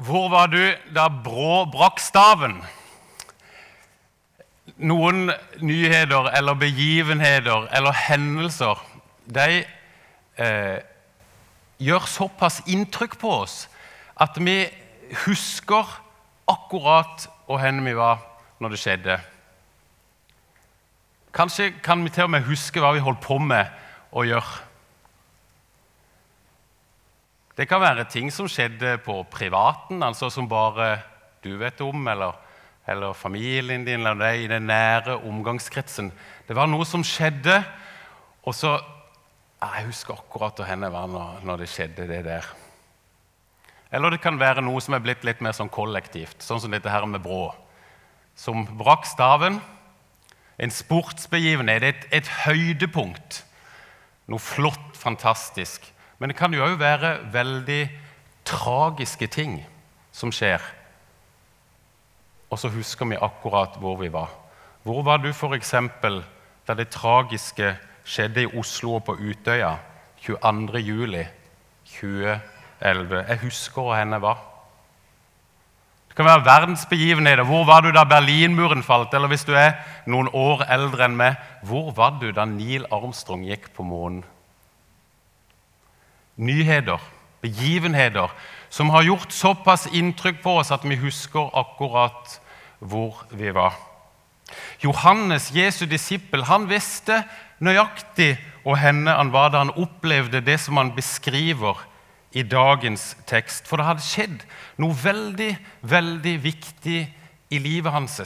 Hvor var du da Brå brakk staven? Noen nyheter eller begivenheter eller hendelser de eh, gjør såpass inntrykk på oss at vi husker akkurat hvor vi var når det skjedde. Kanskje kan vi til og med huske hva vi holdt på med å gjøre. Det kan være ting som skjedde på privaten, altså som bare du vet om, eller, eller familien din eller deg i den nære omgangskretsen. Det var noe som skjedde, og så Jeg husker akkurat hvor henne var når, når det skjedde, det der. Eller det kan være noe som er blitt litt mer sånn kollektivt, sånn som dette her med Brå. Som brakk staven. En sportsbegivenhet, et, et høydepunkt. Noe flott, fantastisk. Men det kan jo òg være veldig tragiske ting som skjer. Og så husker vi akkurat hvor vi var. Hvor var du f.eks. da det tragiske skjedde i Oslo og på Utøya 22.07.2011? Jeg husker hvor henne var. Det kan være verdensbegivenheter. Hvor var du da Berlinmuren falt? Eller hvis du er noen år eldre enn meg, hvor var du da Neil Armstrong gikk på månen? Nyheter, begivenheter, som har gjort såpass inntrykk på oss at vi husker akkurat hvor vi var. Johannes, Jesu disippel, han visste nøyaktig og henne han var da han opplevde det som han beskriver i dagens tekst. For det hadde skjedd noe veldig, veldig viktig i livet hans.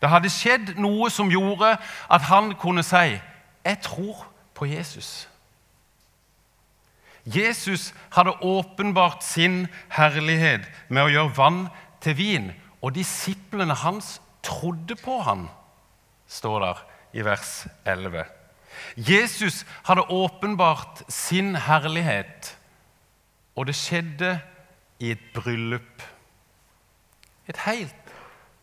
Det hadde skjedd noe som gjorde at han kunne si 'Jeg tror på Jesus'. Jesus hadde åpenbart sin herlighet med å gjøre vann til vin, og disiplene hans trodde på han, står der i vers 11. Jesus hadde åpenbart sin herlighet, og det skjedde i et bryllup. Et helt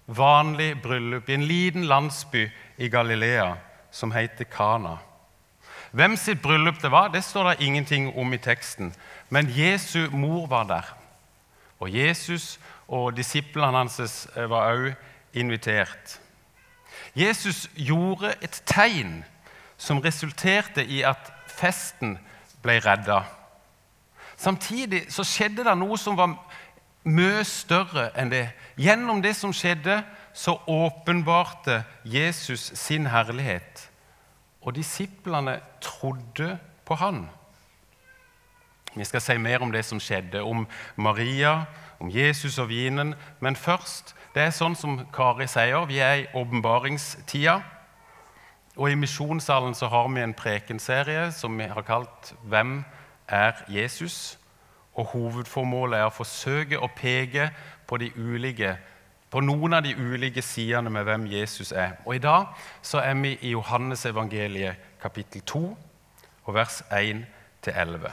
vanlig bryllup i en liten landsby i Galilea som heter Kana. Hvem sitt bryllup det var, det står det ingenting om i teksten. Men Jesu mor var der. Og Jesus og disiplene hans eh, var også invitert. Jesus gjorde et tegn som resulterte i at festen ble redda. Samtidig så skjedde det noe som var mye større enn det. Gjennom det som skjedde, så åpenbarte Jesus sin herlighet. Og disiplene trodde på han. Vi skal si mer om det som skjedde, om Maria, om Jesus og vinen. Men først det er sånn som Kari sier, vi er i åpenbaringstida. Og i Misjonssalen så har vi en prekenserie som vi har kalt 'Hvem er Jesus?' Og Hovedformålet er å forsøke å peke på de ulike på noen av de ulike sidene med hvem Jesus er. Og I dag så er vi i Johannes evangeliet kapittel 2, og vers 1-11.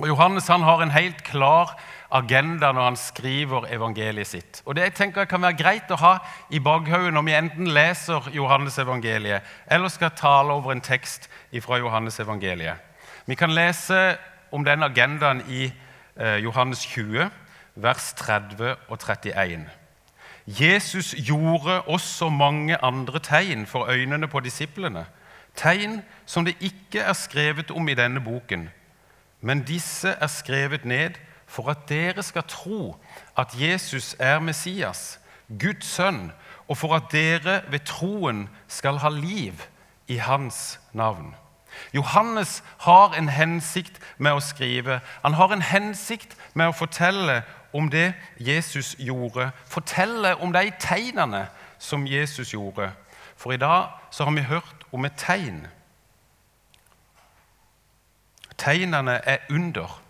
Og Johannes han har en helt klar agenda når han skriver evangeliet sitt. Og Det jeg tenker kan være greit å ha i bakhodet når vi enten leser Johannes evangeliet eller skal tale over en tekst fra Johannes evangeliet. Vi kan lese om den agendaen i eh, Johannes 20, vers 30 og 31. Jesus gjorde også mange andre tegn for øynene på disiplene. Tegn som det ikke er skrevet om i denne boken. Men disse er skrevet ned for at dere skal tro at Jesus er Messias, Guds sønn, og for at dere ved troen skal ha liv i hans navn. Johannes har en hensikt med å skrive. Han har en hensikt med å fortelle om det Jesus gjorde, fortelle om de tegnene som Jesus gjorde. For i dag så har vi hørt om et tegn. Tegnene er under.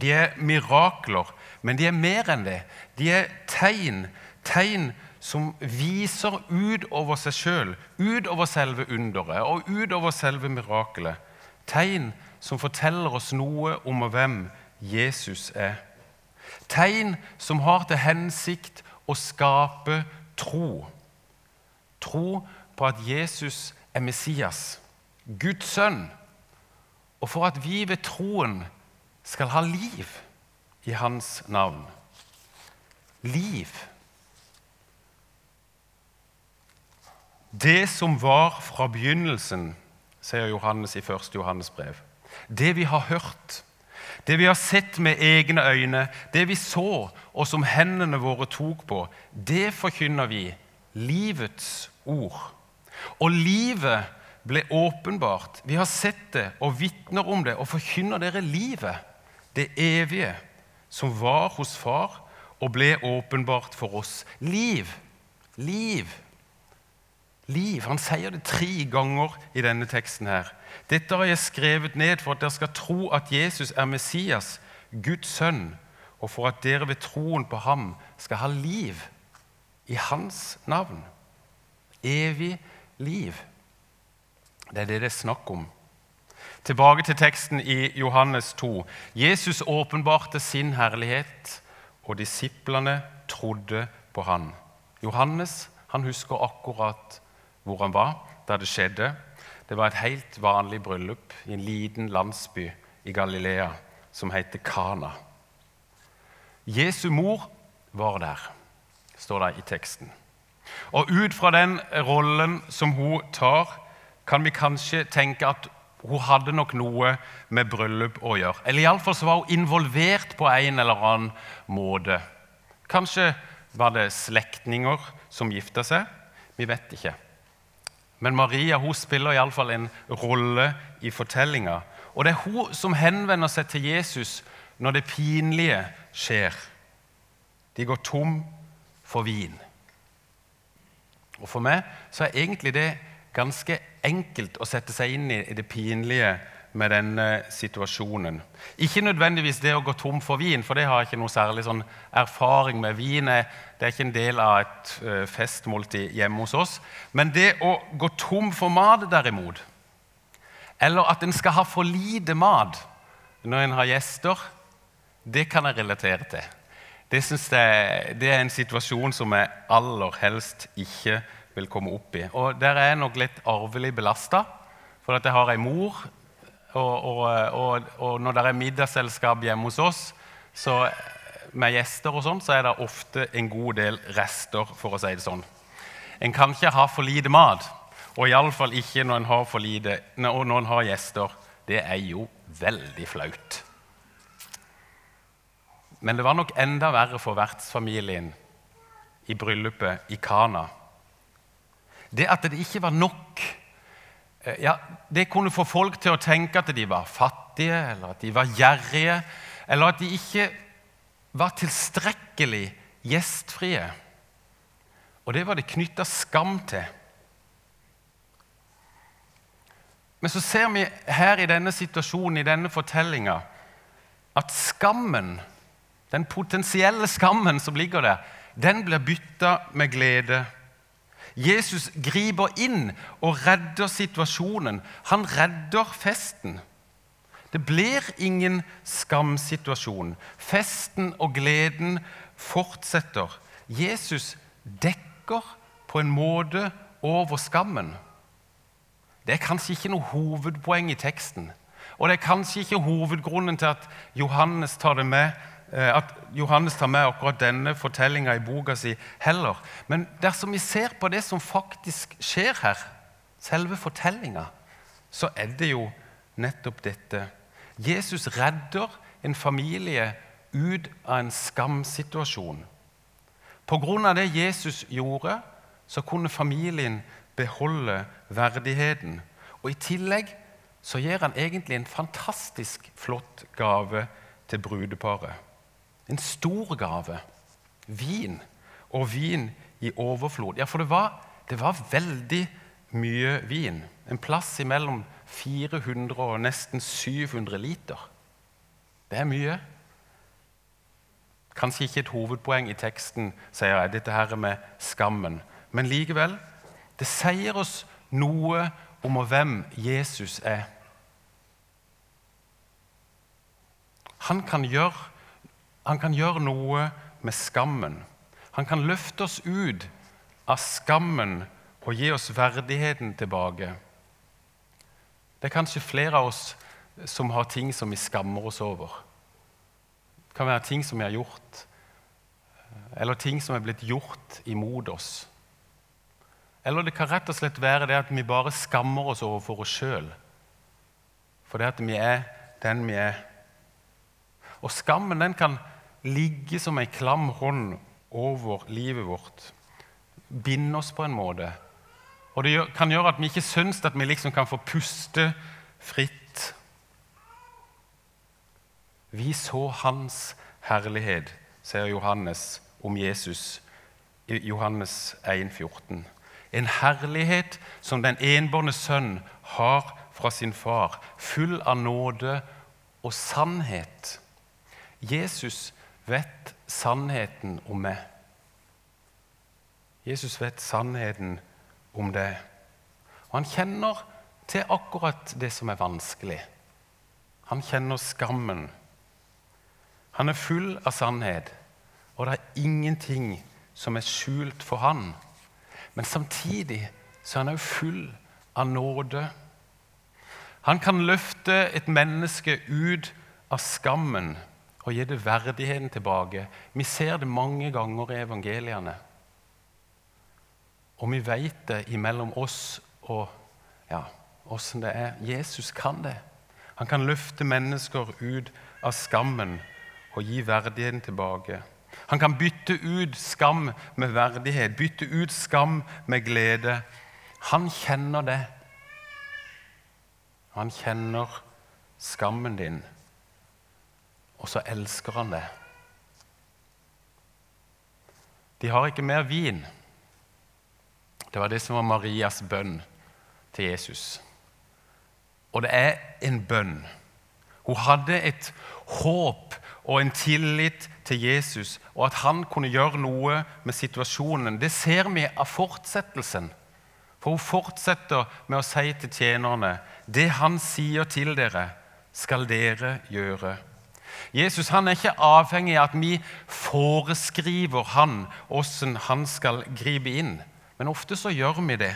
De er mirakler, men de er mer enn det. De er tegn, tegn som viser utover seg sjøl, utover selve underet og utover selve mirakelet. Tegn som forteller oss noe om hvem Jesus er. Tegn som har til hensikt å skape tro. Tro på at Jesus er Messias, Guds sønn, og for at vi ved troen skal ha liv i hans navn. Liv. Det som var fra begynnelsen, sier Johannes i 1. Johannes brev. Det vi har hørt, det vi har sett med egne øyne, det vi så og som hendene våre tok på, det forkynner vi, livets ord. Og livet ble åpenbart. Vi har sett det og vitner om det og forkynner dere livet, det evige, som var hos Far og ble åpenbart for oss. Liv. Liv. Liv. Han sier det tre ganger i denne teksten. her. Dette har jeg skrevet ned for at dere skal tro at Jesus er Messias, Guds sønn, og for at dere ved troen på ham skal ha liv i hans navn. Evig liv. Det er det det er snakk om. Tilbake til teksten i Johannes 2. Jesus åpenbarte sin herlighet, og disiplene trodde på han. Johannes han husker akkurat hvor han var da det skjedde. Det var et helt vanlig bryllup i en liten landsby i Galilea som heter Kana. Jesu mor var der, står det i teksten. Og ut fra den rollen som hun tar, kan vi kanskje tenke at hun hadde nok noe med bryllup å gjøre. Eller iallfall så var hun involvert på en eller annen måte. Kanskje var det slektninger som gifta seg. Vi vet ikke. Men Maria hun spiller iallfall en rolle i fortellinga. Og det er hun som henvender seg til Jesus når det pinlige skjer. De går tom for vin. Og For meg så er egentlig det ganske enkelt å sette seg inn i det pinlige med denne situasjonen. Ikke nødvendigvis det å gå tom for vin, for det har jeg ikke noe særlig sånn erfaring med. Vin er, det er ikke en del av et uh, festmåltid hjemme hos oss. Men det å gå tom for mat, derimot, eller at en skal ha for lite mat når en har gjester, det kan jeg relatere til. Det, jeg, det er en situasjon som jeg aller helst ikke vil komme opp i. Og Der er jeg nok litt arvelig belasta, for at jeg har ei mor og, og, og, når det er middagsselskap hjemme hos oss så med gjester, og sånn, så er det ofte en god del rester. for å si det sånn. En kan ikke ha for lite mat, og iallfall ikke når en har for lite, når en har gjester. Det er jo veldig flaut. Men det var nok enda verre for vertsfamilien i bryllupet i Kana. Det at det ikke var nok ja, det kunne få folk til å tenke at de var fattige, eller at de var gjerrige, eller at de ikke var tilstrekkelig gjestfrie. Og det var det knytta skam til. Men så ser vi her i denne situasjonen, i denne fortellinga, at skammen, den potensielle skammen som ligger der, den blir bytta med glede Jesus griper inn og redder situasjonen. Han redder festen. Det blir ingen skamsituasjon. Festen og gleden fortsetter. Jesus dekker på en måte over skammen. Det er kanskje ikke noe hovedpoeng i teksten. Og det er kanskje ikke hovedgrunnen til at Johannes tar det med at Johannes tar med akkurat denne fortellinga i boka si heller. Men dersom vi ser på det som faktisk skjer her, selve fortellinga, så er det jo nettopp dette. Jesus redder en familie ut av en skamsituasjon. Av det Jesus gjorde, så kunne familien beholde verdigheten. Og I tillegg så gir han egentlig en fantastisk flott gave til brudeparet. En stor gave. Vin. Og vin i overflod. Ja, for det var, det var veldig mye vin. En plass imellom 400 og nesten 700 liter. Det er mye. Kanskje ikke et hovedpoeng i teksten, sier jeg, dette her med skammen. Men likevel, det sier oss noe om hvem Jesus er. Han kan gjøre han kan gjøre noe med skammen. Han kan løfte oss ut av skammen og gi oss verdigheten tilbake. Det er kanskje flere av oss som har ting som vi skammer oss over. Det kan være ting som vi har gjort, eller ting som er blitt gjort imot oss. Eller det kan rett og slett være det at vi bare skammer oss overfor oss sjøl. For det at vi er den vi er. Og skammen den kan ligge som ei klam hånd over livet vårt. Binde oss på en måte. Og det kan gjøre at vi ikke syns at vi liksom kan få puste fritt. Vi så hans herlighet, sier Johannes om Jesus i Johannes 1,14. En herlighet som den enbårne sønn har fra sin far, full av nåde og sannhet. Jesus vet sannheten om meg. Jesus vet sannheten om det. Og han kjenner til akkurat det som er vanskelig. Han kjenner skammen. Han er full av sannhet, og det er ingenting som er skjult for han. Men samtidig så er han også full av nåde. Han kan løfte et menneske ut av skammen og gi det verdigheten tilbake. Vi ser det mange ganger i evangeliene. Og vi vet det imellom oss og ja, åssen det er. Jesus kan det. Han kan løfte mennesker ut av skammen og gi verdigheten tilbake. Han kan bytte ut skam med verdighet, bytte ut skam med glede. Han kjenner det. Han kjenner skammen din, og så elsker han det. De har ikke mer vin. Det var det som var Marias bønn til Jesus. Og det er en bønn. Hun hadde et håp og en tillit til Jesus, og at han kunne gjøre noe med situasjonen. Det ser vi av fortsettelsen. For hun fortsetter med å si til tjenerne det han sier til dere, skal dere gjøre. Jesus han er ikke avhengig av at vi foreskriver han hvordan han skal gripe inn. Men ofte så gjør vi det.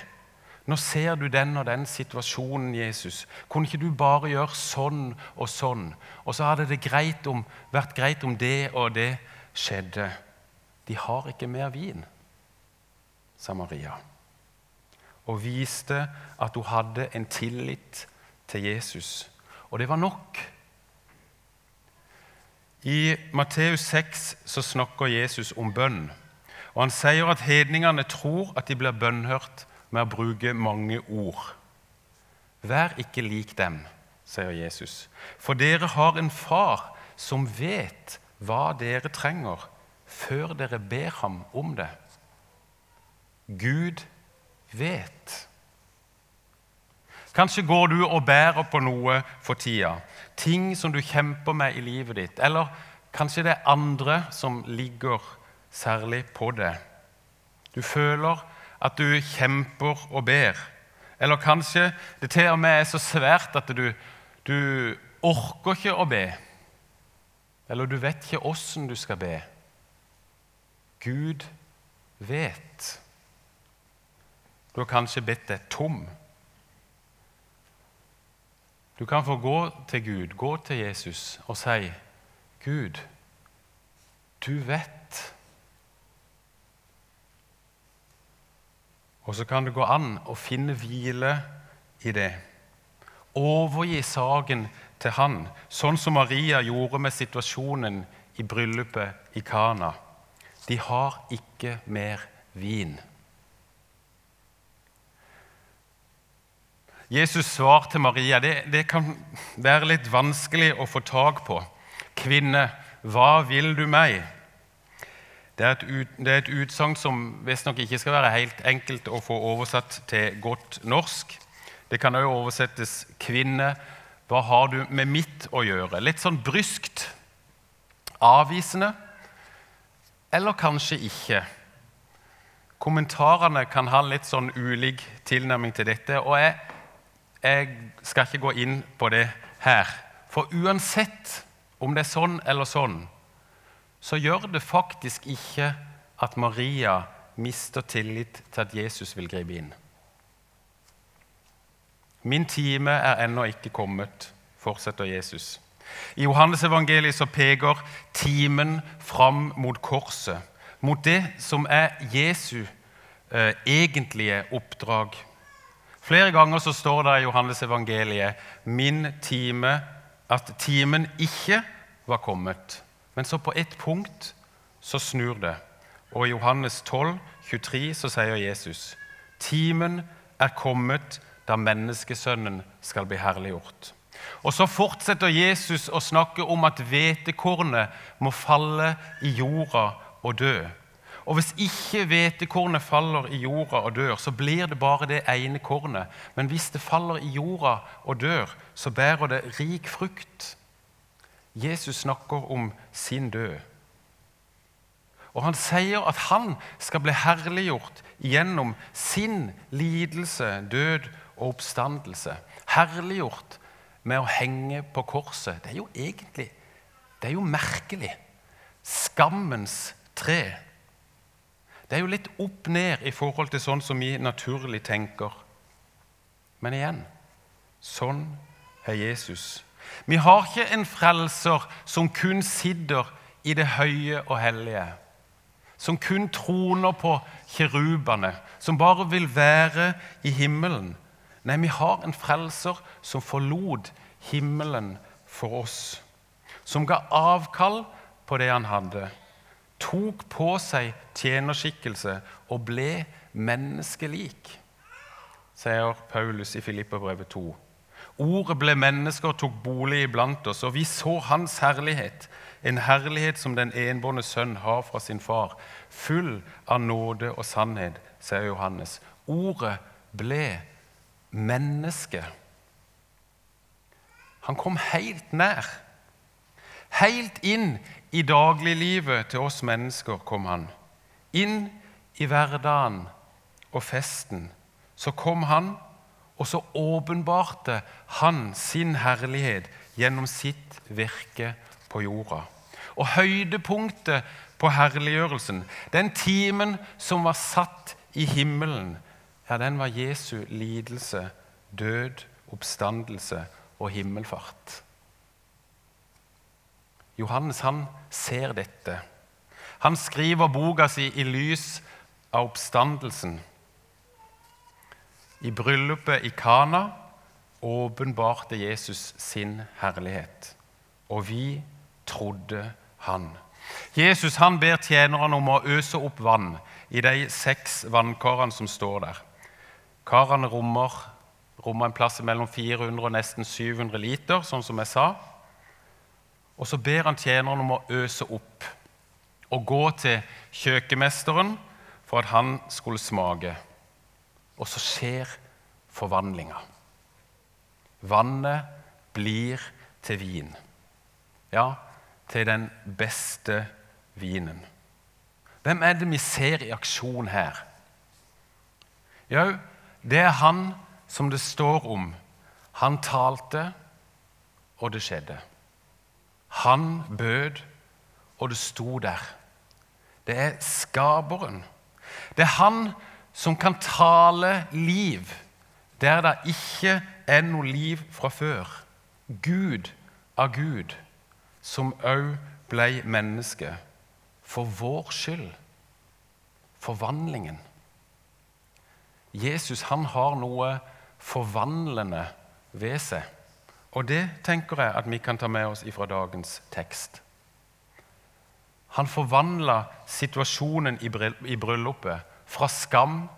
Nå ser du den og den situasjonen, Jesus. Kunne ikke du bare gjøre sånn og sånn? Og så hadde det greit om, vært greit om det og det skjedde. De har ikke mer vin, sa Maria. Og viste at hun hadde en tillit til Jesus. Og det var nok. I Matteus 6 så snakker Jesus om bønn. Og Han sier at hedningene tror at de blir bønnhørt med å bruke mange ord. Vær ikke lik dem, sier Jesus, for dere har en far som vet hva dere trenger, før dere ber ham om det. Gud vet. Kanskje går du og bærer på noe for tida, ting som du kjemper med i livet ditt. Eller kanskje det er andre som ligger særlig på det. Du føler at du kjemper og ber. Eller kanskje det til og med er så svært at du, du orker ikke å be. Eller du vet ikke åssen du skal be. Gud vet. Du har kanskje bedt deg tom. Du kan få gå til Gud, gå til Jesus og si, 'Gud, du vet.' Og så kan det gå an å finne hvile i det. Overgi saken til han, sånn som Maria gjorde med situasjonen i bryllupet i Kana. De har ikke mer vin. Jesus' svar til Maria det, det kan være litt vanskelig å få tak på. Kvinne, hva vil du meg? Det er et, ut, det er et utsagn som visstnok ikke skal være helt enkelt å få oversatt til godt norsk. Det kan også oversettes 'kvinne, hva har du med mitt å gjøre?' Litt sånn bryskt, avvisende, eller kanskje ikke. Kommentarene kan ha litt sånn ulik tilnærming til dette, og jeg, jeg skal ikke gå inn på det her. For uansett om det er sånn eller sånn, så gjør det faktisk ikke at Maria mister tillit til at Jesus vil gripe inn. Min time er ennå ikke kommet, fortsetter Jesus. I Johannes evangeliet så peker timen fram mot korset, mot det som er Jesu eh, egentlige oppdrag. Flere ganger så står det i Johannes evangeliet min time, at timen ikke var kommet. Men så på ett punkt så snur det. Og i Johannes 12, 23 så sier Jesus timen er kommet da menneskesønnen skal bli herliggjort. Og Så fortsetter Jesus å snakke om at hvetekornet må falle i jorda og dø. Og Hvis ikke hvetekornet faller i jorda og dør, så blir det bare det ene kornet. Men hvis det faller i jorda og dør, så bærer det rik frukt. Jesus snakker om sin død. Og han sier at han skal bli herliggjort gjennom sin lidelse, død og oppstandelse. Herliggjort med å henge på korset. Det er jo egentlig det er jo merkelig. Skammens tre. Det er jo litt opp ned i forhold til sånn som vi naturlig tenker. Men igjen sånn er Jesus. Vi har ikke en frelser som kun sitter i det høye og hellige. Som kun troner på kirubene, som bare vil være i himmelen. Nei, vi har en frelser som forlot himmelen for oss. Som ga avkall på det han hadde. Tok på seg tjenerskikkelse og ble menneskelik, sier Paulus i Filippabrevet 2. Ordet ble menneske og tok bolig iblant oss, og vi så Hans herlighet, en herlighet som den enbårne sønn har fra sin far, full av nåde og sannhet, sier Johannes. Ordet ble menneske. Han kom helt nær. Helt inn i dagliglivet til oss mennesker kom han. Inn i hverdagen og festen. Så kom han, og så åpenbarte han sin herlighet gjennom sitt virke på jorda. Og høydepunktet på herliggjørelsen, den timen som var satt i himmelen, ja, den var Jesu lidelse, død, oppstandelse og himmelfart. Johannes han ser dette. Han skriver boka si i lys av oppstandelsen. I bryllupet i Kana åpenbarte Jesus sin herlighet, og vi trodde han. Jesus han ber tjenerne om å øse opp vann i de seks vannkarene som står der. Karene rommer, rommer en plass mellom 400 og nesten 700 liter, sånn som jeg sa. Og så ber han tjeneren om å øse opp og gå til kjøkkenmesteren for at han skulle smake. Og så skjer forvandlinga. Vannet blir til vin. Ja, til den beste vinen. Hvem er det vi ser i aksjon her? Jo, det er han som det står om. Han talte, og det skjedde. Han bød, og det sto der. Det er skaperen. Det er han som kan tale liv der det ikke er noe liv fra før. Gud av Gud, som òg ble menneske. For vår skyld. Forvandlingen. Jesus han har noe forvandlende ved seg. Og det tenker jeg at vi kan ta med oss ifra dagens tekst. Han forvandla situasjonen i bryllupet fra skam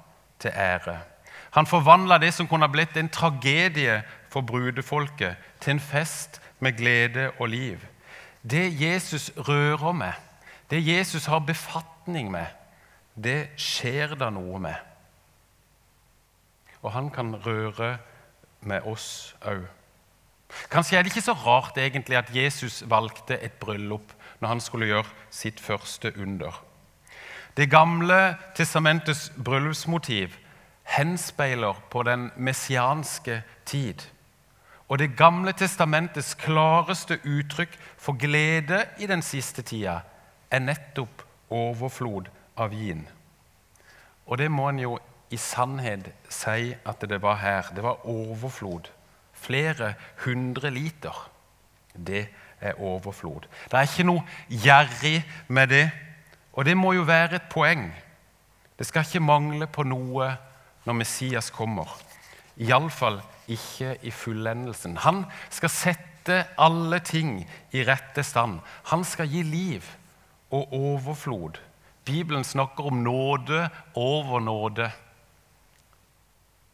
til ære. Han forvandla det som kunne ha blitt en tragedie for brudefolket, til en fest med glede og liv. Det Jesus rører med, det Jesus har befatning med, det skjer det noe med og han kan røre med oss òg. Kanskje er det ikke så rart egentlig at Jesus valgte et bryllup når han skulle gjøre sitt første under. Det gamle testamentets bryllupsmotiv henspeiler på den messianske tid. Og Det gamle testamentets klareste uttrykk for glede i den siste tida er nettopp overflod av vin. Og det må en jo i sannhet si at det var her. Det var overflod. Flere hundre liter. Det er overflod. Det er ikke noe gjerrig med det, og det må jo være et poeng. Det skal ikke mangle på noe når Messias kommer. Iallfall ikke i fullendelsen. Han skal sette alle ting i rette stand. Han skal gi liv og overflod. Bibelen snakker om nåde over nåde,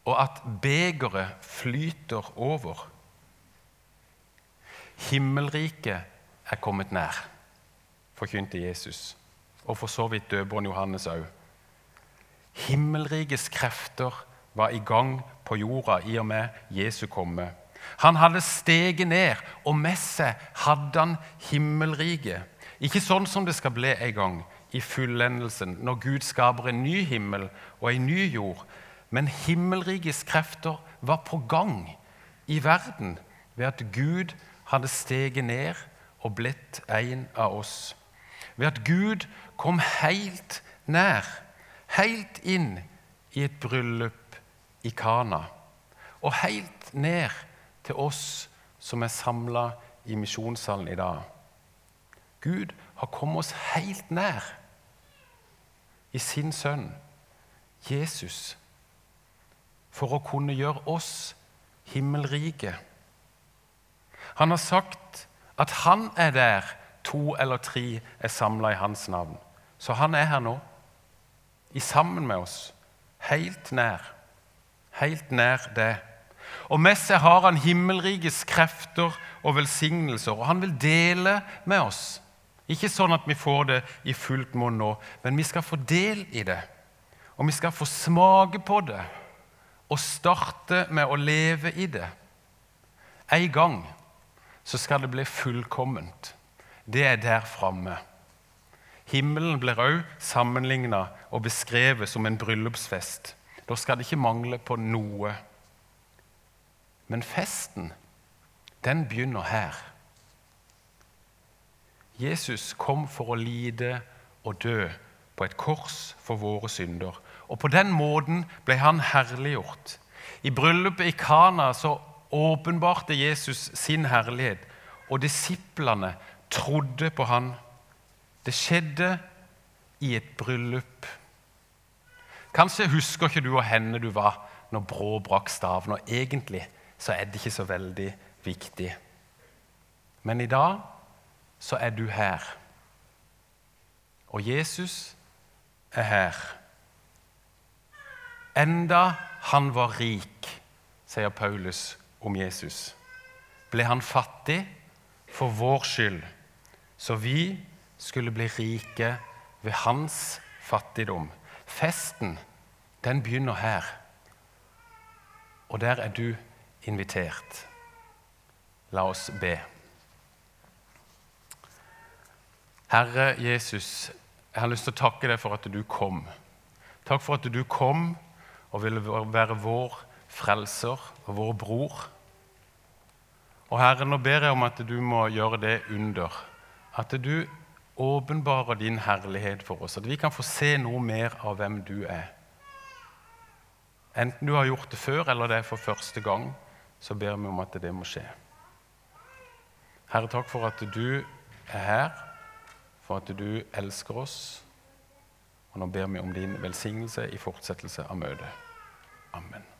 og at begeret flyter over. Himmelriket er kommet nær, forkynte Jesus, og for så vidt døperen Johannes òg. Himmelrikets krefter var i gang på jorda i og med Jesu komme. Han hadde steget ned, og med seg hadde han himmelriket. Ikke sånn som det skal bli en gang, i fullendelsen, når Gud skaper en ny himmel og en ny jord. Men himmelrikets krefter var på gang i verden ved at Gud hadde steget ned og blitt en av oss. Ved at Gud kom helt nær, helt inn i et bryllup i Kana. Og helt ned til oss som er samla i misjonssalen i dag. Gud har kommet oss helt nær i sin sønn Jesus for å kunne gjøre oss himmelrike. Han har sagt at han er der to eller tre er samla i hans navn. Så han er her nå, i sammen med oss, helt nær. Helt nær det. Og med seg har han himmelrikes krefter og velsignelser, og han vil dele med oss. Ikke sånn at vi får det i fullt monn nå, men vi skal få del i det. Og vi skal få smake på det og starte med å leve i det. En gang så skal det bli fullkomment. Det er der framme. Himmelen blir òg sammenligna og beskrevet som en bryllupsfest. Da skal det ikke mangle på noe. Men festen, den begynner her. Jesus kom for å lide og dø på et kors for våre synder. Og På den måten ble han herliggjort. I bryllupet i Kana så åpenbarte Jesus sin herlighet, og disiplene trodde på han. Det skjedde i et bryllup. Kanskje husker ikke du hvor henne du var når Brå brakk staven, og egentlig så er det ikke så veldig viktig. Men i dag så er du her. Og Jesus er her. Enda han var rik, sier Paulus om Jesus, ble han fattig for vår skyld, så vi skulle bli rike ved hans fattigdom. Festen, den begynner her. Og der er du invitert. La oss be. Herre Jesus, jeg har lyst til å takke deg for at du kom. Takk for at du kom og ville være vår frelser og vår bror. Og Herre, nå ber jeg om at du må gjøre det under. At du åpenbarer din herlighet for oss. At vi kan få se noe mer av hvem du er. Enten du har gjort det før eller det er for første gang, så ber vi om at det må skje. Herre, takk for at du er her for at du elsker oss. Og nå ber vi om din velsignelse i fortsettelse av møtet. Amen.